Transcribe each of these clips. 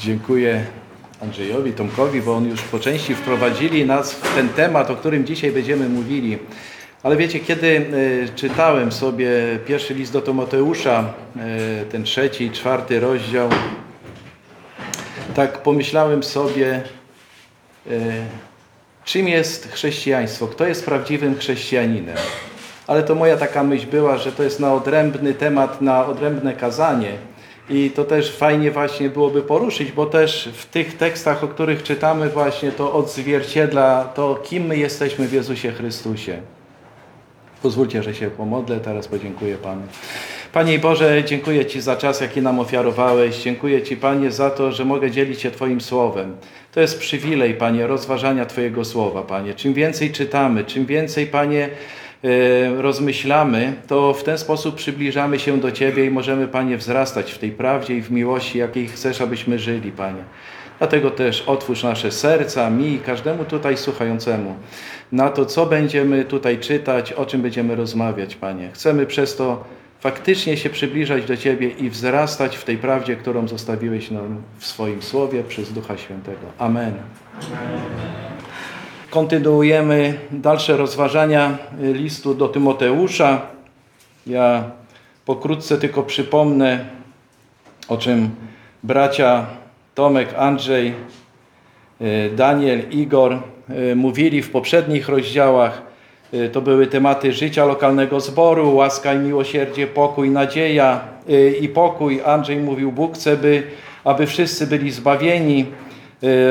Dziękuję Andrzejowi, Tomkowi, bo on już po części wprowadzili nas w ten temat, o którym dzisiaj będziemy mówili. Ale wiecie, kiedy y, czytałem sobie pierwszy list do Tymoteusza, y, ten trzeci i czwarty rozdział, tak pomyślałem sobie, y, czym jest chrześcijaństwo, kto jest prawdziwym chrześcijaninem. Ale to moja taka myśl była, że to jest na odrębny temat, na odrębne kazanie. I to też fajnie właśnie byłoby poruszyć, bo też w tych tekstach, o których czytamy właśnie to odzwierciedla to, kim my jesteśmy w Jezusie Chrystusie. Pozwólcie, że się pomodlę, teraz podziękuję Panu. Panie Boże, dziękuję Ci za czas, jaki nam ofiarowałeś. Dziękuję Ci, Panie, za to, że mogę dzielić się Twoim słowem. To jest przywilej, Panie, rozważania Twojego słowa, Panie. Czym więcej czytamy, czym więcej, Panie, rozmyślamy, to w ten sposób przybliżamy się do Ciebie i możemy, Panie, wzrastać w tej prawdzie i w miłości, jakiej chcesz, abyśmy żyli, Panie. Dlatego też otwórz nasze serca, mi i każdemu tutaj słuchającemu na to, co będziemy tutaj czytać, o czym będziemy rozmawiać, Panie. Chcemy przez to faktycznie się przybliżać do Ciebie i wzrastać w tej prawdzie, którą zostawiłeś nam w swoim Słowie przez Ducha Świętego. Amen. Kontynuujemy dalsze rozważania listu do Tymoteusza. Ja pokrótce tylko przypomnę, o czym bracia Tomek, Andrzej, Daniel, Igor mówili w poprzednich rozdziałach. To były tematy życia lokalnego zboru, łaska i miłosierdzie, pokój, nadzieja i pokój. Andrzej mówił, Bóg chce, by, aby wszyscy byli zbawieni.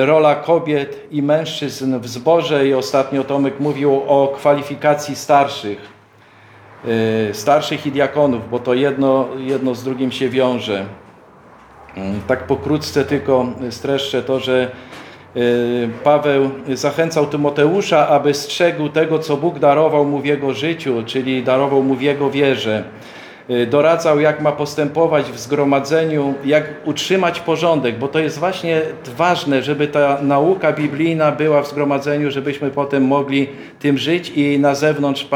Rola kobiet i mężczyzn w zborze i ostatnio Tomek mówił o kwalifikacji starszych, starszych i diakonów, bo to jedno, jedno z drugim się wiąże. Tak pokrótce tylko streszczę to, że Paweł zachęcał Tymoteusza, aby strzegł tego, co Bóg darował mu w jego życiu, czyli darował mu w jego wierze. Doradzał, jak ma postępować w zgromadzeniu, jak utrzymać porządek, bo to jest właśnie ważne, żeby ta nauka biblijna była w zgromadzeniu, żebyśmy potem mogli tym żyć i na zewnątrz,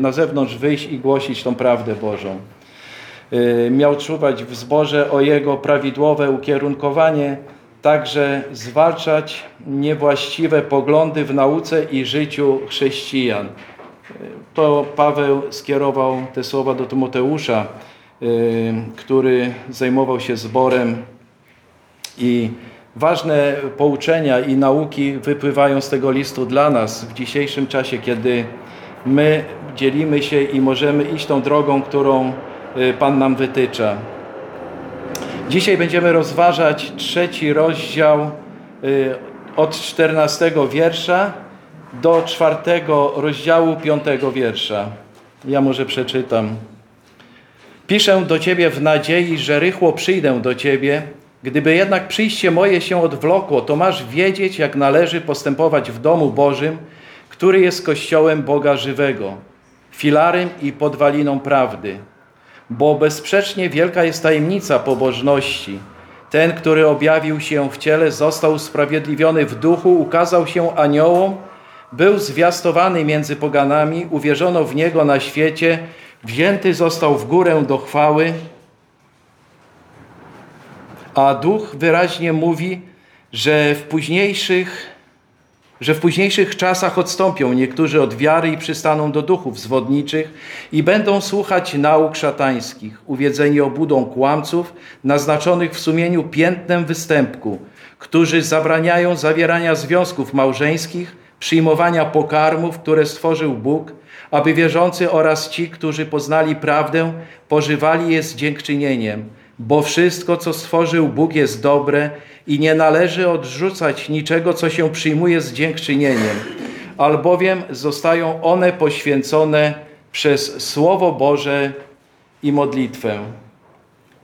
na zewnątrz wyjść i głosić tą prawdę Bożą. Miał czuwać w zborze o jego prawidłowe ukierunkowanie, także zwalczać niewłaściwe poglądy w nauce i życiu chrześcijan. To Paweł skierował te słowa do Tymoteusza, który zajmował się zborem i ważne pouczenia i nauki wypływają z tego listu dla nas w dzisiejszym czasie, kiedy my dzielimy się i możemy iść tą drogą, którą Pan nam wytycza. Dzisiaj będziemy rozważać trzeci rozdział od czternastego wiersza do czwartego rozdziału piątego wiersza. Ja może przeczytam. Piszę do Ciebie w nadziei, że rychło przyjdę do Ciebie. Gdyby jednak przyjście moje się odwlokło, to masz wiedzieć, jak należy postępować w domu Bożym, który jest Kościołem Boga żywego, filarem i podwaliną prawdy. Bo bezsprzecznie wielka jest tajemnica pobożności. Ten, który objawił się w ciele, został usprawiedliwiony w duchu, ukazał się aniołom, był zwiastowany między poganami, uwierzono w Niego na świecie, wzięty został w górę do chwały, a Duch wyraźnie mówi, że w późniejszych że w późniejszych czasach odstąpią niektórzy od wiary i przystaną do duchów zwodniczych i będą słuchać nauk szatańskich, uwiedzeni obudą kłamców, naznaczonych w sumieniu piętnem występku, którzy zabraniają zawierania związków małżeńskich, przyjmowania pokarmów, które stworzył Bóg, aby wierzący oraz ci, którzy poznali prawdę, pożywali je z dziękczynieniem, bo wszystko, co stworzył Bóg, jest dobre i nie należy odrzucać niczego, co się przyjmuje z dziękczynieniem, albowiem zostają one poświęcone przez Słowo Boże i modlitwę.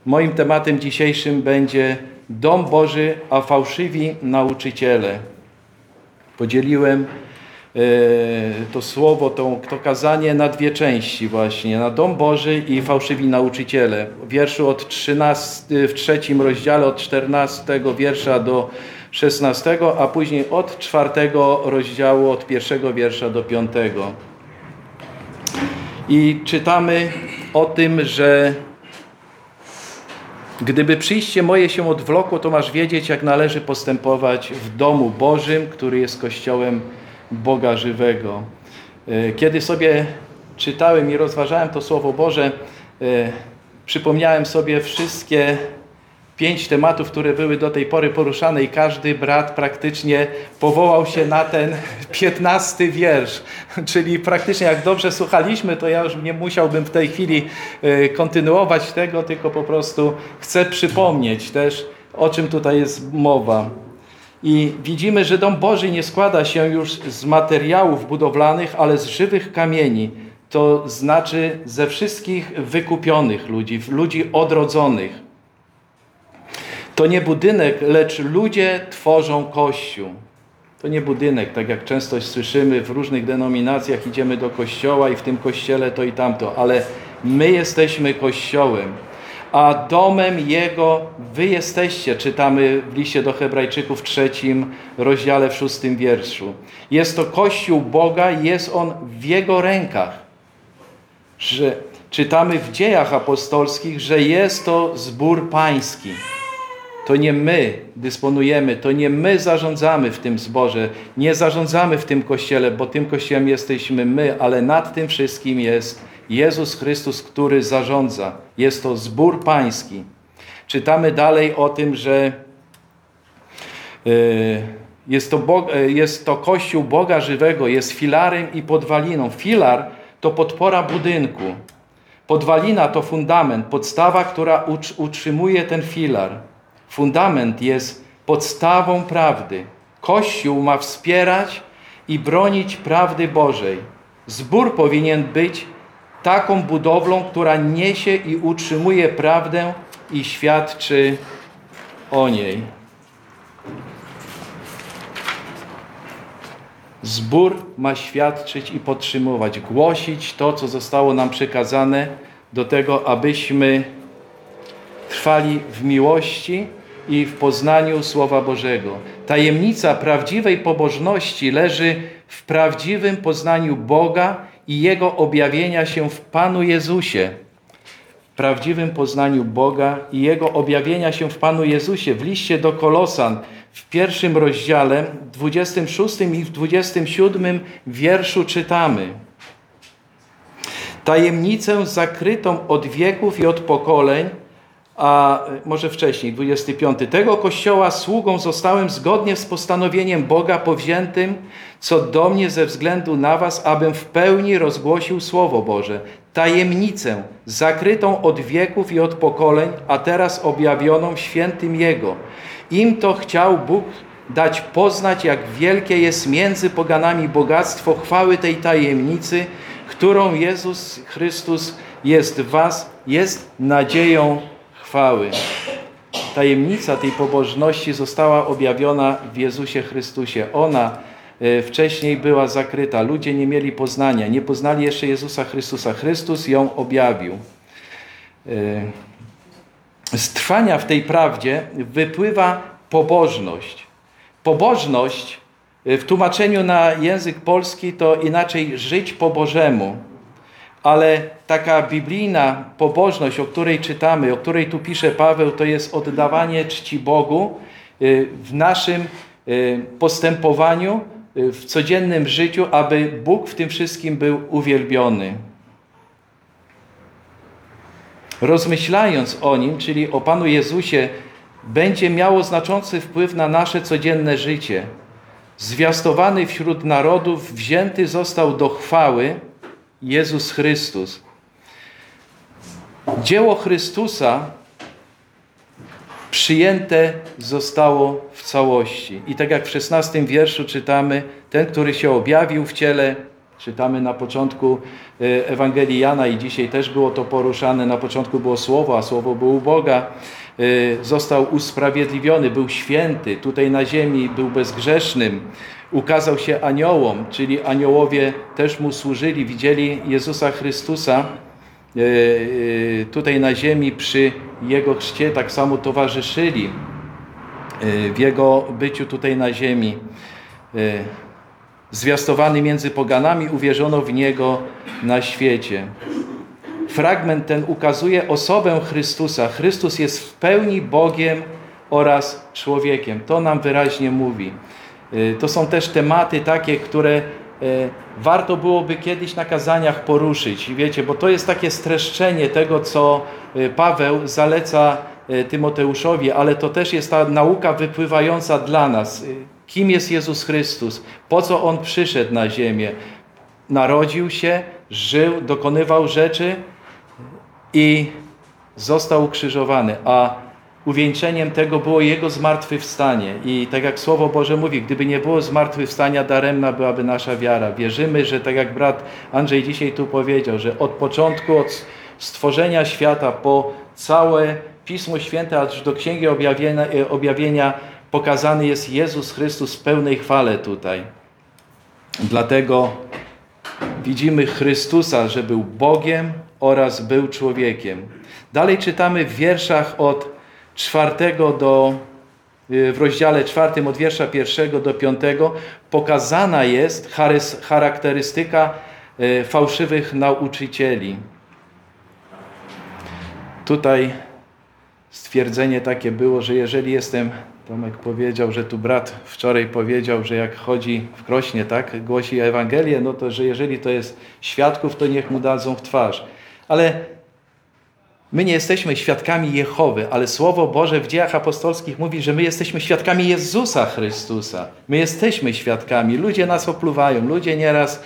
Moim tematem dzisiejszym będzie Dom Boży, a fałszywi nauczyciele. Podzieliłem to słowo, to, to kazanie na dwie części właśnie, na Dom Boży i fałszywi nauczyciele. W wierszu od 13, w trzecim rozdziale od 14 wiersza do 16, a później od czwartego rozdziału od pierwszego wiersza do piątego. I czytamy o tym, że Gdyby przyjście moje się odwlokło, to masz wiedzieć, jak należy postępować w domu Bożym, który jest kościołem Boga żywego. E, kiedy sobie czytałem i rozważałem to Słowo Boże, e, przypomniałem sobie wszystkie pięć tematów, które były do tej pory poruszane i każdy brat praktycznie powołał się na ten piętnasty wiersz. Czyli praktycznie jak dobrze słuchaliśmy, to ja już nie musiałbym w tej chwili e, kontynuować tego, tylko po prostu chcę przypomnieć też, o czym tutaj jest mowa. I widzimy, że dom Boży nie składa się już z materiałów budowlanych, ale z żywych kamieni. To znaczy ze wszystkich wykupionych ludzi, ludzi odrodzonych. To nie budynek, lecz ludzie tworzą Kościół. To nie budynek, tak jak często słyszymy w różnych denominacjach, idziemy do kościoła i w tym kościele to i tamto, ale my jesteśmy kościołem, a domem Jego wy jesteście, czytamy w liście do Hebrajczyków w trzecim rozdziale, w szóstym wierszu. Jest to kościół Boga, jest on w Jego rękach. Że czytamy w dziejach apostolskich, że jest to zbór pański. To nie my dysponujemy, to nie my zarządzamy w tym zborze, nie zarządzamy w tym kościele, bo tym kościołem jesteśmy my, ale nad tym wszystkim jest Jezus Chrystus, który zarządza. Jest to zbór pański. Czytamy dalej o tym, że e, jest to, e, jest to Kościół Boga żywego, jest filarem i podwaliną. Filar to podpora budynku. Podwalina to fundament, podstawa, która utrzymuje ten filar. Fundament jest podstawą prawdy. Kościół ma wspierać i bronić prawdy Bożej. Zbór powinien być taką budowlą, która niesie i utrzymuje prawdę i świadczy o niej. Zbór ma świadczyć i podtrzymywać, głosić to, co zostało nam przekazane, do tego, abyśmy trwali w miłości i w poznaniu Słowa Bożego. Tajemnica prawdziwej pobożności leży w prawdziwym poznaniu Boga i Jego objawienia się w Panu Jezusie. W prawdziwym poznaniu Boga i Jego objawienia się w Panu Jezusie. W liście do Kolosan w pierwszym rozdziale, 26 i w 27 wierszu czytamy Tajemnicę zakrytą od wieków i od pokoleń – a może wcześniej, 25. Tego kościoła sługą zostałem zgodnie z postanowieniem Boga powziętym, co do mnie ze względu na was, abym w pełni rozgłosił Słowo Boże, tajemnicę zakrytą od wieków i od pokoleń, a teraz objawioną świętym Jego. Im to chciał Bóg dać poznać, jak wielkie jest między poganami bogactwo chwały tej tajemnicy, którą Jezus Chrystus jest w was, jest nadzieją chwały. Tajemnica tej pobożności została objawiona w Jezusie Chrystusie. Ona e, wcześniej była zakryta. Ludzie nie mieli poznania, nie poznali jeszcze Jezusa Chrystusa. Chrystus ją objawił. E, z trwania w tej prawdzie wypływa pobożność. Pobożność e, w tłumaczeniu na język polski to inaczej żyć po Bożemu ale taka biblijna pobożność, o której czytamy, o której tu pisze Paweł, to jest oddawanie czci Bogu y, w naszym y, postępowaniu, y, w codziennym życiu, aby Bóg w tym wszystkim był uwielbiony. Rozmyślając o Nim, czyli o Panu Jezusie, będzie miało znaczący wpływ na nasze codzienne życie. Zwiastowany wśród narodów, wzięty został do chwały, Jezus Chrystus. Dzieło Chrystusa przyjęte zostało w całości. I tak jak w szesnastym wierszu czytamy, ten, który się objawił w ciele, czytamy na początku e, Ewangelii Jana i dzisiaj też było to poruszane, na początku było Słowo, a Słowo było u Boga, e, został usprawiedliwiony, był święty, tutaj na ziemi był bezgrzesznym, ukazał się aniołom, czyli aniołowie też mu służyli, widzieli Jezusa Chrystusa e, tutaj na ziemi przy Jego chrzcie, tak samo towarzyszyli w Jego byciu tutaj na ziemi. Zwiastowany między poganami, uwierzono w Niego na świecie. fragment ten ukazuje osobę Chrystusa. Chrystus jest w pełni Bogiem oraz człowiekiem. To nam wyraźnie mówi. Y, to są też tematy takie, które y, warto byłoby kiedyś na kazaniach poruszyć. Wiecie, bo to jest takie streszczenie tego, co y, Paweł zaleca Tymoteuszowi, ale to też jest ta nauka wypływająca dla nas. Kim jest Jezus Chrystus? Po co On przyszedł na ziemię? Narodził się, żył, dokonywał rzeczy i został ukrzyżowany. A uwieńczeniem tego było Jego zmartwychwstanie. I tak jak Słowo Boże mówi, gdyby nie było zmartwychwstania, daremna byłaby nasza wiara. Wierzymy, że tak jak brat Andrzej dzisiaj tu powiedział, że od początku, od stworzenia świata po całe Pismo Święte, aż do Księgi Objawienia, objawienia pokazany jest Jezus Chrystus w pełnej chwale tutaj. Dlatego widzimy Chrystusa, że był Bogiem oraz był człowiekiem. Dalej czytamy w wierszach od czwartego do, y, w rozdziale czwartym od wiersza pierwszego do piątego pokazana jest charakterystyka y, fałszywych nauczycieli. Tutaj stwierdzenie takie było, że jeżeli jestem, Tomek powiedział, że tu brat wczoraj powiedział, że jak chodzi w Krośnie, tak, głosi Ewangelię, no to, że jeżeli to jest świadków, to niech mu dadzą w twarz. Ale My nie jesteśmy świadkami Jehowy, ale Słowo Boże w dziejach apostolskich mówi, że my jesteśmy świadkami Jezusa Chrystusa. My jesteśmy świadkami. Ludzie nas opluwają, ludzie nieraz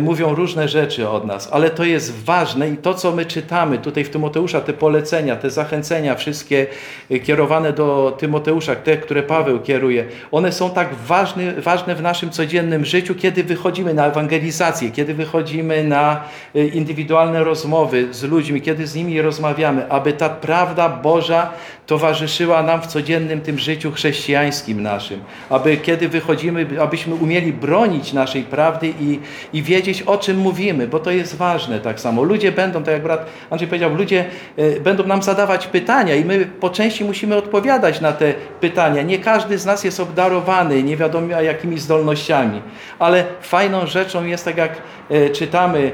mówią różne rzeczy od nas, ale to jest ważne i to, co my czytamy tutaj w Tymoteusza, te polecenia, te zachęcenia, wszystkie y, kierowane do Tymoteusza, te, które Paweł kieruje, one są tak ważne, ważne w naszym codziennym życiu, kiedy wychodzimy na ewangelizację, kiedy wychodzimy na y, indywidualne rozmowy z ludźmi, kiedy z nimi rozmawiamy rozmawiamy, aby ta prawda Boża towarzyszyła nam w codziennym tym życiu chrześcijańskim naszym. Aby kiedy wychodzimy, abyśmy umieli bronić naszej prawdy i, i wiedzieć, o czym mówimy, bo to jest ważne tak samo. Ludzie będą, tak jak brat Andrzej powiedział, ludzie y, będą nam zadawać pytania i my po części musimy odpowiadać na te pytania. Nie każdy z nas jest obdarowany nie wiadomo jakimi zdolnościami, ale fajną rzeczą jest, tak jak y, czytamy y,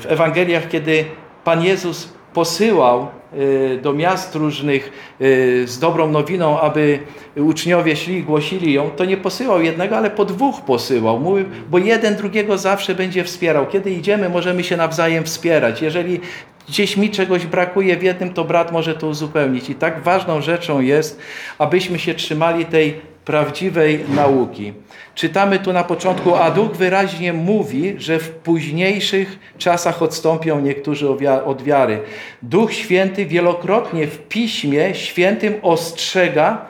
w Ewangeliach, kiedy Pan Jezus posyłał y, do miast różnych y, z dobrą nowiną, aby uczniowie szli głosili ją, to nie posyłał jednego, ale po dwóch posyłał. Mówił, bo jeden drugiego zawsze będzie wspierał. Kiedy idziemy, możemy się nawzajem wspierać. Jeżeli gdzieś mi czegoś brakuje w jednym, to brat może to uzupełnić. I tak ważną rzeczą jest, abyśmy się trzymali tej prawdziwej nauki. Czytamy tu na początku, a Duch wyraźnie mówi, że w późniejszych czasach odstąpią niektórzy od wiary. Duch Święty wielokrotnie w Piśmie Świętym ostrzega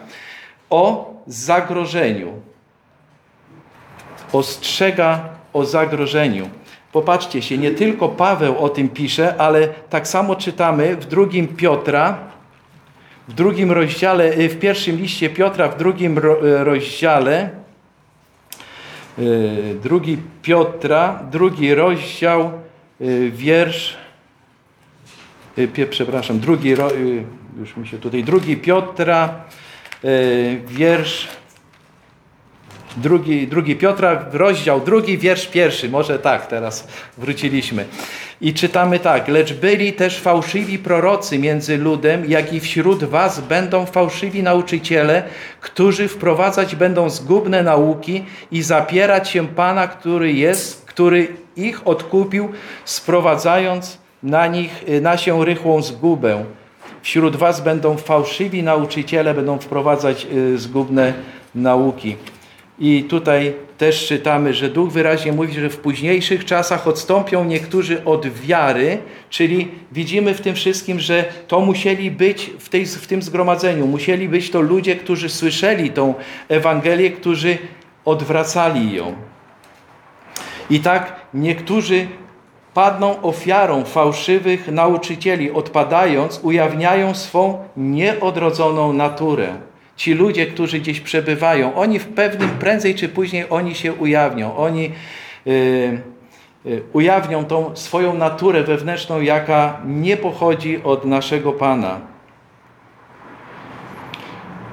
o zagrożeniu. Ostrzega o zagrożeniu. Popatrzcie się, nie tylko Paweł o tym pisze, ale tak samo czytamy w drugim Piotra, w drugim rozdziale, y, w pierwszym liście Piotra, w drugim y, rozdziale, y, drugi Piotra, drugi rozdział, wiersz, przepraszam, drugi, już mi się tutaj, drugi Piotra, wiersz, drugi, drugi Piotra, rozdział drugi, wiersz pierwszy, może tak, teraz wróciliśmy. I czytamy tak, lecz byli też fałszywi prorocy między ludem, jak i wśród was będą fałszywi nauczyciele, którzy wprowadzać będą zgubne nauki i zapierać się Pana, który jest, który ich odkupił, sprowadzając na nich, na się rychłą zgubę. Wśród was będą fałszywi nauczyciele, będą wprowadzać y, zgubne nauki. I tutaj też czytamy, że Duch wyraźnie mówi, że w późniejszych czasach odstąpią niektórzy od wiary, czyli widzimy w tym wszystkim, że to musieli być w, tej, w tym zgromadzeniu, musieli być to ludzie, którzy słyszeli tą Ewangelię, którzy odwracali ją. I tak niektórzy padną ofiarą fałszywych nauczycieli, odpadając, ujawniają swą nieodrodzoną naturę ci ludzie, którzy gdzieś przebywają, oni w pewnym, prędzej czy później oni się ujawnią. Oni y, y, ujawnią tą swoją naturę wewnętrzną, jaka nie pochodzi od naszego Pana.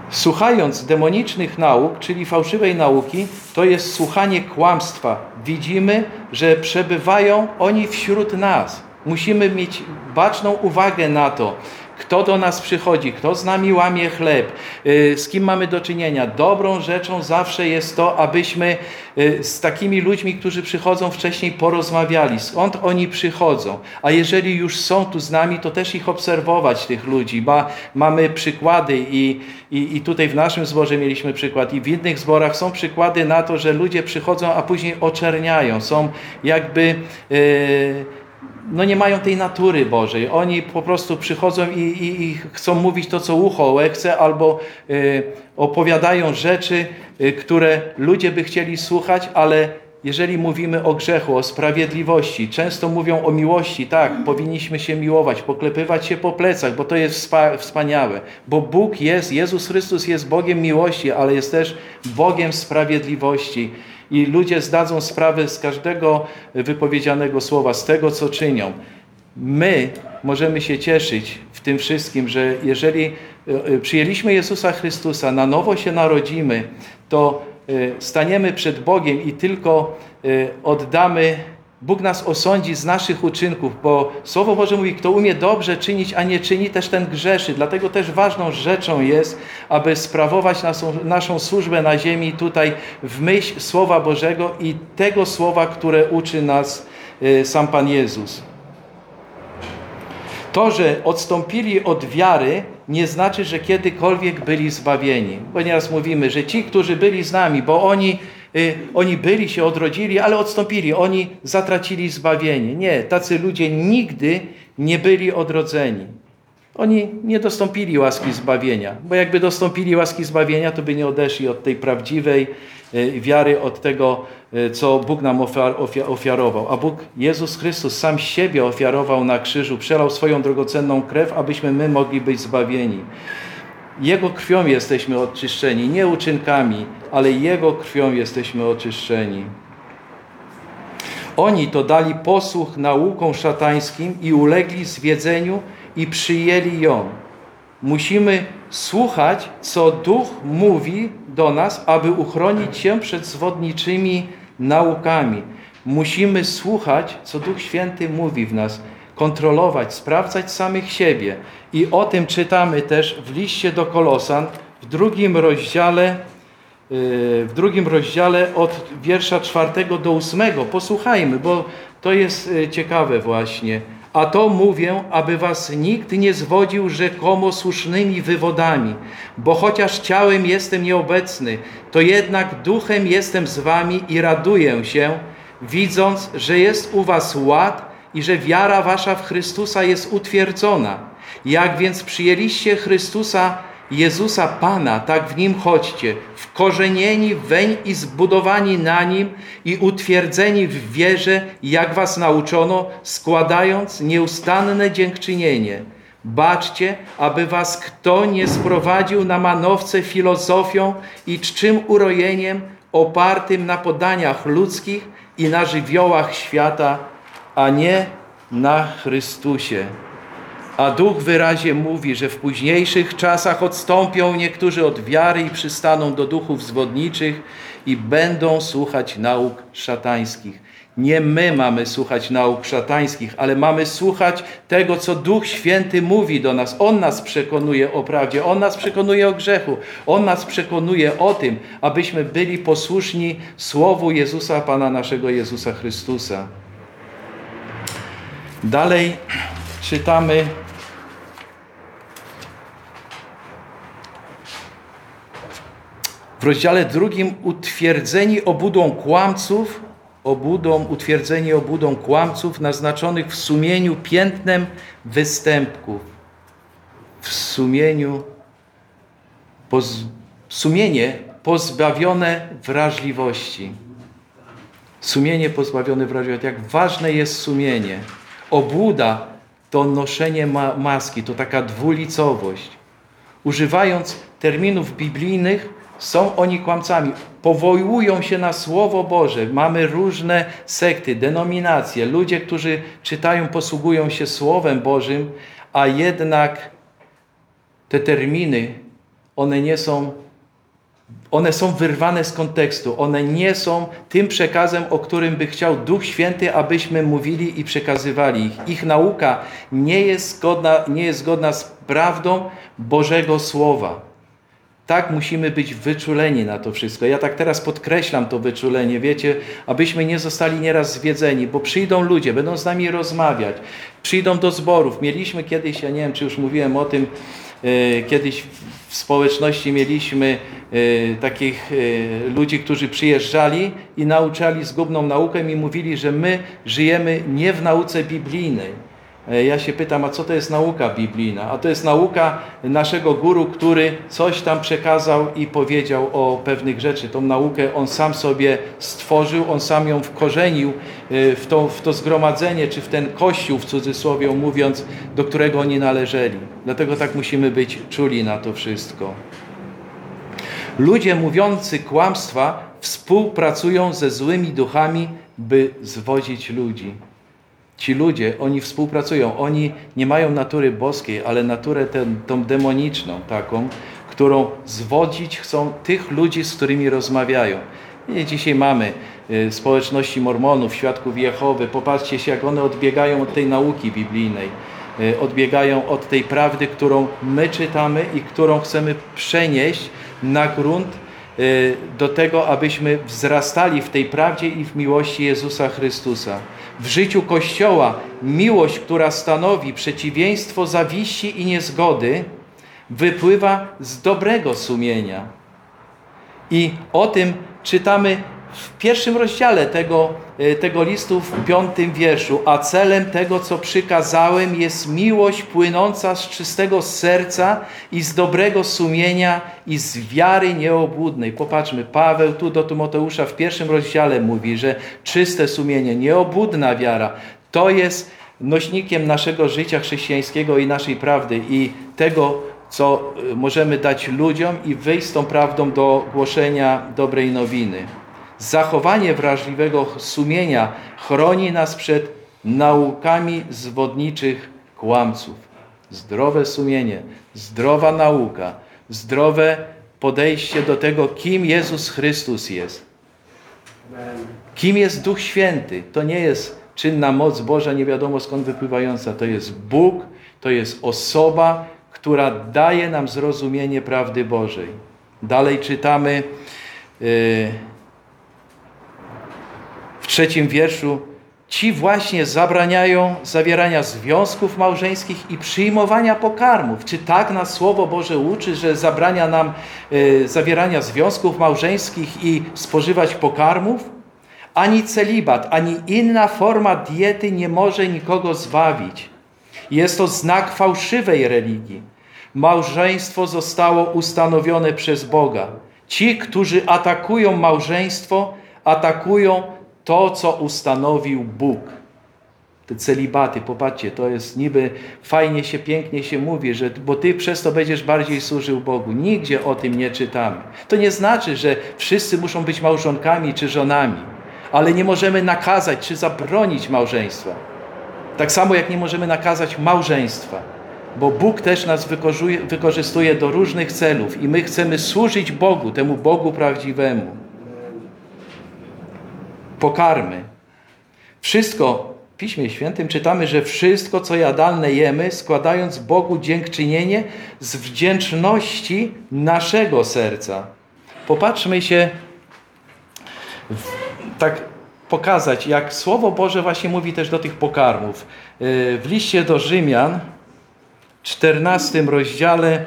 Słuchając demonicznych nauk, czyli fałszywej nauki, to jest słuchanie kłamstwa. Widzimy, że przebywają oni wśród nas. musimy mieć baczną uwagę na to, kto do nas przychodzi, kto z nami łamie chleb, y, z kim mamy do czynienia. Dobrą rzeczą zawsze jest to, abyśmy y, z takimi ludźmi, którzy przychodzą wcześniej, porozmawiali, skąd oni przychodzą. A jeżeli już są tu z nami, to też ich obserwować, tych ludzi. Ba, mamy przykłady i, i, i tutaj w naszym zborze mieliśmy przykład i w innych zborach są przykłady na to, że ludzie przychodzą, a później oczerniają. Są jakby... Yy, no nie mają tej natury Bożej. Oni po prostu przychodzą i, i, i chcą mówić to, co ucho chce, albo y, opowiadają rzeczy, y, które ludzie by chcieli słuchać, ale jeżeli mówimy o grzechu, o sprawiedliwości, często mówią o miłości, tak, powinniśmy się miłować, poklepywać się po plecach, bo to jest wspaniałe. Bo Bóg jest, Jezus Chrystus jest Bogiem miłości, ale jest też Bogiem sprawiedliwości i ludzie zdadzą sprawę z każdego wypowiedzianego słowa, z tego, co czynią. My możemy się cieszyć w tym wszystkim, że jeżeli e, e, przyjęliśmy Jezusa Chrystusa, na nowo się narodzimy, to e, staniemy przed Bogiem i tylko oddamy Bóg nas osądzi z naszych uczynków, bo Słowo Boże mówi, kto umie dobrze czynić, a nie czyni, też ten grzeszy. Dlatego też ważną rzeczą jest, aby sprawować naszą, naszą służbę na ziemi tutaj w myśl Słowa Bożego i tego Słowa, które uczy nas y, sam Pan Jezus. To, że odstąpili od wiary, nie znaczy, że kiedykolwiek byli zbawieni. Bo nieraz mówimy, że ci, którzy byli z nami, bo oni oni byli, się odrodzili, ale odstąpili. Oni zatracili zbawienie. Nie, tacy ludzie nigdy nie byli odrodzeni. Oni nie dostąpili łaski zbawienia, bo jakby dostąpili łaski zbawienia, to by nie odeszli od tej prawdziwej y, wiary, od tego, y, co Bóg nam ofiarował. A Bóg, Jezus Chrystus, sam siebie ofiarował na krzyżu, przelał swoją drogocenną krew, abyśmy my mogli być zbawieni. Jego krwią jesteśmy oczyszczeni, nie uczynkami, ale Jego krwią jesteśmy oczyszczeni. Oni to dali posłuch nauką szatańskim i ulegli zwiedzeniu i przyjęli ją. Musimy słuchać, co Duch mówi do nas, aby uchronić się przed zwodniczymi naukami. Musimy słuchać, co Duch Święty mówi w nas kontrolować, sprawdzać samych siebie. I o tym czytamy też w liście do Kolosan w drugim rozdziale, y, w drugim rozdziale od wiersza czwartego do ósmego. Posłuchajmy, bo to jest y, ciekawe właśnie. A to mówię, aby was nikt nie zwodził rzekomo słusznymi wywodami, bo chociaż ciałem jestem nieobecny, to jednak duchem jestem z wami i raduję się, widząc, że jest u was ład i że wiara wasza w Chrystusa jest utwierdzona. Jak więc przyjęliście Chrystusa, Jezusa Pana, tak w Nim chodźcie, wkorzenieni weń i zbudowani na Nim i utwierdzeni w wierze, jak was nauczono, składając nieustanne dziękczynienie. Baczcie, aby was kto nie sprowadził na manowce filozofią i czczym urojeniem opartym na podaniach ludzkich i na żywiołach świata, a nie na Chrystusie. A Duch wyrazie mówi, że w późniejszych czasach odstąpią niektórzy od wiary i przystaną do duchów zwodniczych i będą słuchać nauk szatańskich. Nie my mamy słuchać nauk szatańskich, ale mamy słuchać tego, co Duch Święty mówi do nas. On nas przekonuje o prawdzie, On nas przekonuje o grzechu, On nas przekonuje o tym, abyśmy byli posłuszni Słowu Jezusa, Pana naszego Jezusa Chrystusa. Dalej czytamy w rozdziale drugim utwierdzeni obudą kłamców, obudą, utwierdzeni obudą kłamców naznaczonych w sumieniu piętnem występków. W sumieniu, poz, sumienie pozbawione wrażliwości. Sumienie pozbawione wrażliwości. Jak ważne jest sumienie. Obłuda to noszenie ma maski, to taka dwulicowość. Używając terminów biblijnych, są oni kłamcami. Powołują się na Słowo Boże. Mamy różne sekty, denominacje, ludzie, którzy czytają, posługują się Słowem Bożym, a jednak te terminy, one nie są one są wyrwane z kontekstu. One nie są tym przekazem, o którym by chciał Duch Święty, abyśmy mówili i przekazywali ich. Ich nauka nie jest zgodna, nie jest zgodna z prawdą Bożego Słowa. Tak musimy być wyczuleni na to wszystko. Ja tak teraz podkreślam to wyczulenie, wiecie, abyśmy nie zostali nieraz zwiedzeni, bo przyjdą ludzie, będą z nami rozmawiać, przyjdą do zborów. Mieliśmy kiedyś, ja nie wiem, czy już mówiłem o tym, e, kiedyś w społeczności mieliśmy takich e, ludzi, którzy przyjeżdżali i nauczali zgubną naukę i mówili, że my żyjemy nie w nauce biblijnej E, ja się pytam, a co to jest nauka biblijna? A to jest nauka naszego guru, który coś tam przekazał i powiedział o pewnych rzeczy. Tą naukę on sam sobie stworzył, on sam ją wkorzenił e, w to, w to zgromadzenie, czy w ten kościół, w cudzysłowie mówiąc, do którego oni należeli. Dlatego tak musimy być czuli na to wszystko. Ludzie mówiący kłamstwa współpracują ze złymi duchami, by zwodzić ludzi. Ci ludzie, oni współpracują, oni nie mają natury boskiej, ale naturę tę, tą demoniczną taką, którą zwodzić chcą tych ludzi, z którymi rozmawiają. I dzisiaj mamy y, społeczności mormonów, świadków Jehowy. Popatrzcie się, jak one odbiegają od tej nauki biblijnej. Y, odbiegają od tej prawdy, którą my czytamy i którą chcemy przenieść na grunt y, do tego, abyśmy wzrastali w tej prawdzie i w miłości Jezusa Chrystusa w życiu Kościoła miłość, która stanowi przeciwieństwo zawiści i niezgody, wypływa z dobrego sumienia. I o tym czytamy w pierwszym rozdziale tego, tego listu w piątym wierszu. A celem tego, co przykazałem, jest miłość płynąca z czystego serca i z dobrego sumienia i z wiary nieobłudnej. Popatrzmy, Paweł tu do Tymoteusza w pierwszym rozdziale mówi, że czyste sumienie, nieobłudna wiara, to jest nośnikiem naszego życia chrześcijańskiego i naszej prawdy i tego, co e, możemy dać ludziom i wyjść z tą prawdą do głoszenia dobrej nowiny. Zachowanie wrażliwego sumienia chroni nas przed naukami zwodniczych kłamców. Zdrowe sumienie, zdrowa nauka, zdrowe podejście do tego, kim Jezus Chrystus jest. Kim jest Duch Święty? To nie jest czynna moc Boża, nie wiadomo skąd wypływająca. To jest Bóg, to jest osoba, która daje nam zrozumienie prawdy Bożej. Dalej czytamy. Yy, w trzecim wierszu ci właśnie zabraniają zawierania związków małżeńskich i przyjmowania pokarmów. Czy tak nas Słowo Boże uczy, że zabrania nam y, zawierania związków małżeńskich i spożywać pokarmów? Ani celibat, ani inna forma diety nie może nikogo zbawić. Jest to znak fałszywej religii. Małżeństwo zostało ustanowione przez Boga. Ci, którzy atakują małżeństwo, atakują to, co ustanowił Bóg. Te celibaty, popatrzcie, to jest niby fajnie się, pięknie się mówi, że, bo ty przez to będziesz bardziej służył Bogu. Nigdzie o tym nie czytamy. To nie znaczy, że wszyscy muszą być małżonkami czy żonami, ale nie możemy nakazać czy zabronić małżeństwa. Tak samo jak nie możemy nakazać małżeństwa, bo Bóg też nas wykorzystuje do różnych celów i my chcemy służyć Bogu, temu Bogu prawdziwemu pokarmy. Wszystko w Piśmie Świętym czytamy, że wszystko, co jadalne jemy, składając Bogu dziękczynienie z wdzięczności naszego serca. Popatrzmy się, tak pokazać, jak Słowo Boże właśnie mówi też do tych pokarmów. W liście do Rzymian, 14 rozdziale,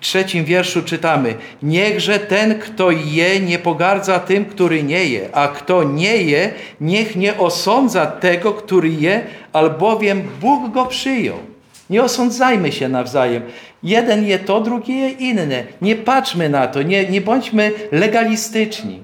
w trzecim wierszu czytamy: Niechże ten, kto je, nie pogardza tym, który nie je, a kto nie je, niech nie osądza tego, który je, albowiem Bóg go przyjął. Nie osądzajmy się nawzajem. Jeden je to, drugi je inne. Nie patrzmy na to, nie, nie bądźmy legalistyczni.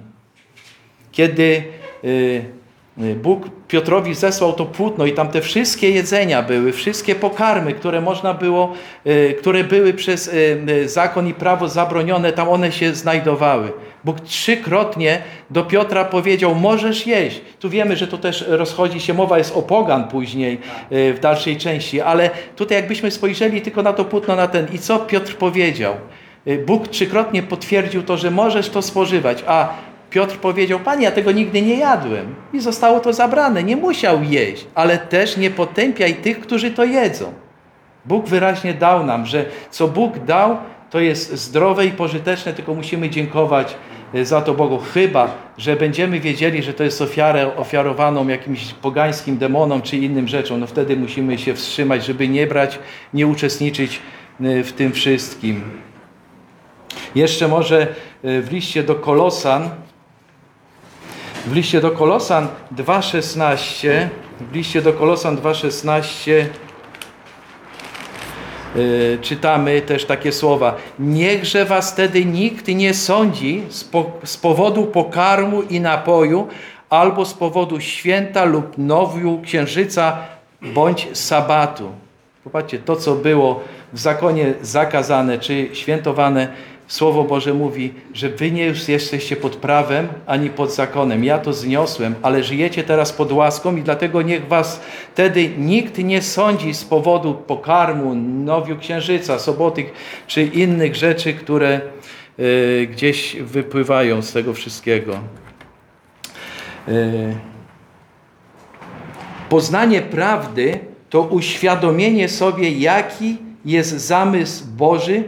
Kiedy. Yy, Bóg Piotrowi zesłał to płótno i tam te wszystkie jedzenia były, wszystkie pokarmy, które można było, y, które były przez y, zakon i prawo zabronione, tam one się znajdowały. Bóg trzykrotnie do Piotra powiedział, możesz jeść. Tu wiemy, że to też rozchodzi się, mowa jest o pogan później w dalszej części, ale tutaj jakbyśmy spojrzeli tylko na to płótno, na ten i co Piotr powiedział? y, Bóg trzykrotnie potwierdził to, że możesz to spożywać, a Piotr powiedział, Panie, ja tego nigdy nie jadłem. I zostało to zabrane. Nie musiał jeść, ale też nie potępiaj tych, którzy to jedzą. Bóg wyraźnie dał nam, że co Bóg dał, to jest zdrowe i pożyteczne, tylko musimy dziękować y, za to Bogu. Chyba, że będziemy wiedzieli, że to jest ofiarę ofiarowaną jakimś pogańskim demonom czy innym rzeczom, no wtedy musimy się wstrzymać, żeby nie brać, nie uczestniczyć y, w tym wszystkim. Jeszcze może y, w liście do Kolosan, w liście do Kolosan 2,16, w liście do Kolosan 2,16 yy, czytamy też takie słowa. Niechże was wtedy nikt nie sądzi z, po, z powodu pokarmu i napoju, albo z powodu święta lub nowiu księżyca, bądź sabatu. Popatrzcie, to co było w zakonie zakazane czy świętowane, Słowo Boże mówi, że wy nie już jesteście pod prawem ani pod zakonem. Ja to zniosłem, ale żyjecie teraz pod łaską i dlatego niech was wtedy nikt nie sądzi z powodu pokarmu, nowiu księżyca, soboty czy innych rzeczy, które y, gdzieś wypływają z tego wszystkiego. Y, poznanie prawdy to uświadomienie sobie, jaki jest zamysł Boży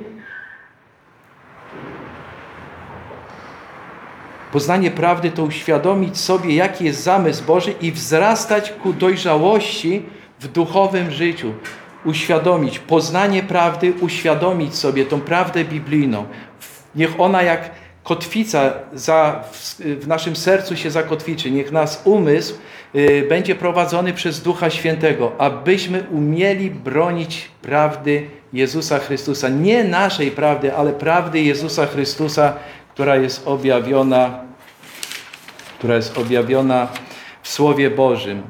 Poznanie prawdy to uświadomić sobie, jaki jest zamysł Boży i wzrastać ku dojrzałości w duchowym życiu. Uświadomić, poznanie prawdy, uświadomić sobie tą prawdę biblijną. Niech ona jak kotwica za, w, naszym sercu się zakotwiczy. Niech nas umysł y, będzie prowadzony przez Ducha Świętego, abyśmy umieli bronić prawdy Jezusa Chrystusa. Nie naszej prawdy, ale prawdy Jezusa Chrystusa, która jest objawiona, która jest objawiona w Słowie Bożym.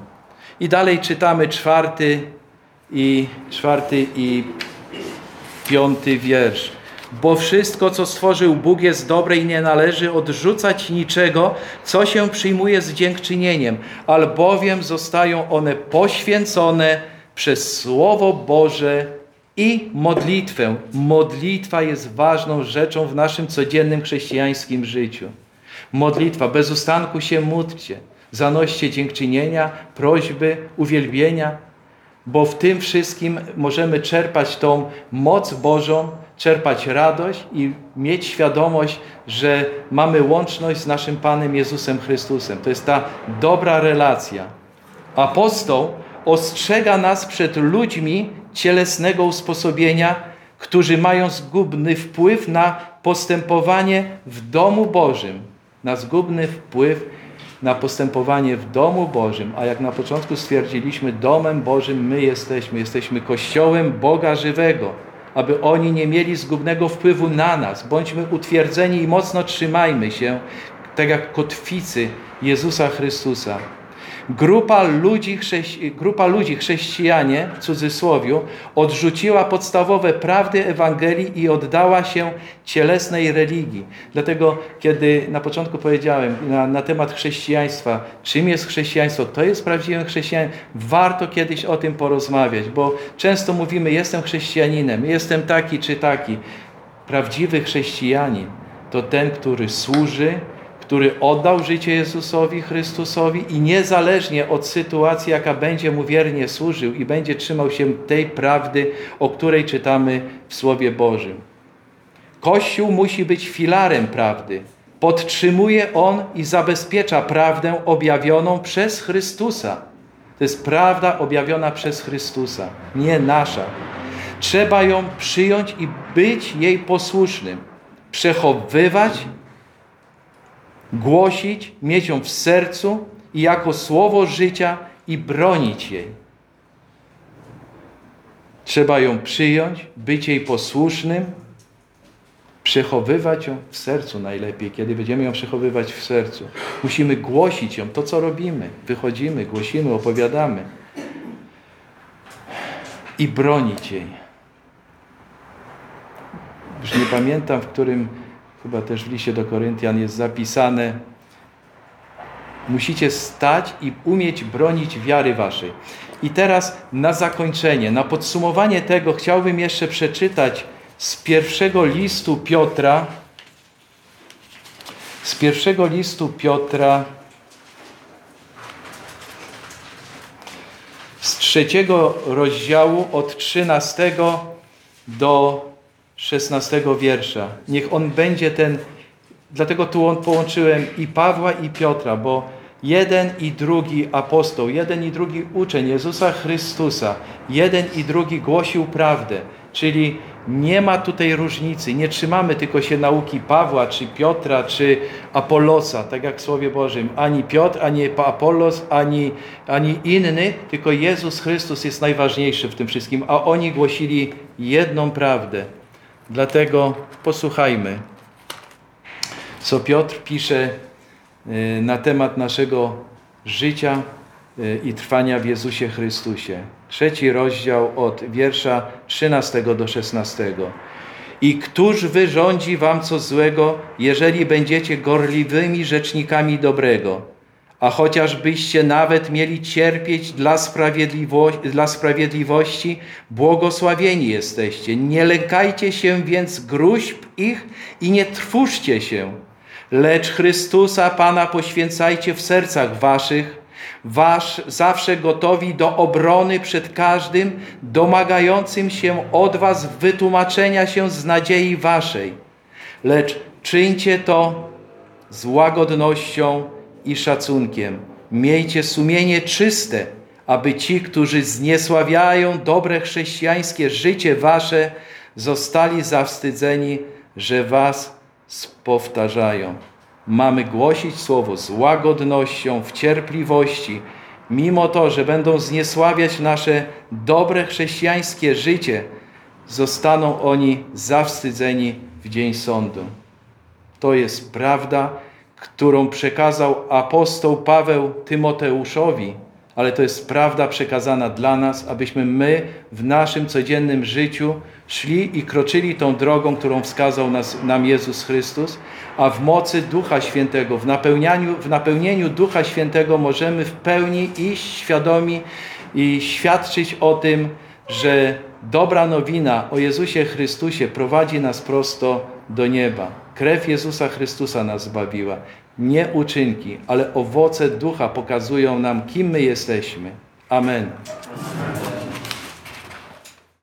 I dalej czytamy czwarty i, czwarty i piąty wiersz. Bo wszystko, co stworzył Bóg jest dobre i nie należy odrzucać niczego, co się przyjmuje z dziękczynieniem, albowiem zostają one poświęcone przez Słowo Boże i modlitwę. Modlitwa jest ważną rzeczą w naszym codziennym chrześcijańskim życiu. Modlitwa, bez ustanku się módlcie, zanoście dziękczynienia, prośby, uwielbienia, bo w tym wszystkim możemy czerpać tą moc Bożą, czerpać radość i mieć świadomość, że mamy łączność z naszym Panem Jezusem Chrystusem. To jest ta dobra relacja. Apostoł ostrzega nas przed ludźmi cielesnego usposobienia, którzy mają zgubny wpływ na postępowanie w domu Bożym. Na zgubny wpływ na postępowanie w domu Bożym. A jak na początku stwierdziliśmy, domem Bożym my jesteśmy. Jesteśmy kościołem Boga żywego. Aby oni nie mieli zgubnego wpływu na nas. Bądźmy utwierdzeni i mocno trzymajmy się, tak jak kotwicy Jezusa Chrystusa. Grupa ludzi, grupa ludzi, chrześcijanie, w cudzysłowiu, odrzuciła podstawowe prawdy Ewangelii i oddała się cielesnej religii. Dlatego, kiedy na początku powiedziałem na, na temat chrześcijaństwa, czym jest chrześcijaństwo, to jest prawdziwym chrześcijaninem, warto kiedyś o tym porozmawiać, bo często mówimy, jestem chrześcijaninem, jestem taki czy taki. Prawdziwy chrześcijanin to ten, który służy, który oddał życie Jezusowi Chrystusowi i niezależnie od sytuacji, jaka będzie mu wiernie służył i będzie trzymał się tej prawdy, o której czytamy w Słowie Bożym. Kościół musi być filarem prawdy. Podtrzymuje on i zabezpiecza prawdę objawioną przez Chrystusa. To jest prawda objawiona przez Chrystusa, nie nasza. Trzeba ją przyjąć i być jej posłusznym, przechowywać głosić, mieć ją w sercu i jako słowo życia i bronić jej. Trzeba ją przyjąć, być jej posłusznym, przechowywać ją w sercu najlepiej, kiedy będziemy ją przechowywać w sercu. Musimy głosić ją, to co robimy. Wychodzimy, głosimy, opowiadamy. I bronić jej. Już nie pamiętam, w którym chyba też w liście do Koryntian jest zapisane, musicie stać i umieć bronić wiary waszej. I teraz na zakończenie, na podsumowanie tego chciałbym jeszcze przeczytać z pierwszego listu Piotra, z pierwszego listu Piotra, z trzeciego rozdziału od 13 do 16 wiersza. Niech on będzie ten, dlatego tu on połączyłem i Pawła i Piotra, bo jeden i drugi apostoł, jeden i drugi uczeń Jezusa Chrystusa, jeden i drugi głosił prawdę, czyli nie ma tutaj różnicy. Nie trzymamy tylko się nauki Pawła, czy Piotra, czy Apollosa, tak jak w Słowie Bożym. Ani Piotr, ani Apollos, ani, ani inny, tylko Jezus Chrystus jest najważniejszy w tym wszystkim, a oni głosili jedną prawdę. Dlatego posłuchajmy, co Piotr pisze y, na temat naszego życia y, i trwania w Jezusie Chrystusie. Trzeci rozdział od wiersza 13 do 16. I któż wyrządzi wam co złego, jeżeli będziecie gorliwymi rzecznikami dobrego? A chociażbyście nawet mieli cierpieć dla, sprawiedliwości, dla sprawiedliwości, błogosławieni jesteście. Nie lękajcie się więc gruźb ich i nie trwóżcie się, lecz Chrystusa Pana poświęcajcie w sercach waszych, wasz zawsze gotowi do obrony przed każdym domagającym się od was wytłumaczenia się z nadziei waszej. Lecz czyńcie to z łagodnością i szacunkiem. Miejcie sumienie czyste, aby ci, którzy zniesławiają dobre chrześcijańskie życie wasze, zostali zawstydzeni, że was spowtarzają. Mamy głosić słowo z łagodnością, w cierpliwości, mimo to, że będą zniesławiać nasze dobre chrześcijańskie życie, zostaną oni zawstydzeni w dzień sądu. To jest prawda, którą przekazał apostoł Paweł Tymoteuszowi, ale to jest prawda przekazana dla nas, abyśmy my w naszym codziennym życiu szli i kroczyli tą drogą, którą wskazał nas, nam Jezus Chrystus, a w mocy Ducha Świętego, w napełnianiu, w napełnieniu Ducha Świętego możemy w pełni iść świadomi i świadczyć o tym, że dobra nowina o Jezusie Chrystusie prowadzi nas prosto do nieba. Krew Jezusa Chrystusa nas zbawiła. Nie uczynki, ale owoce ducha pokazują nam, kim my jesteśmy. Amen.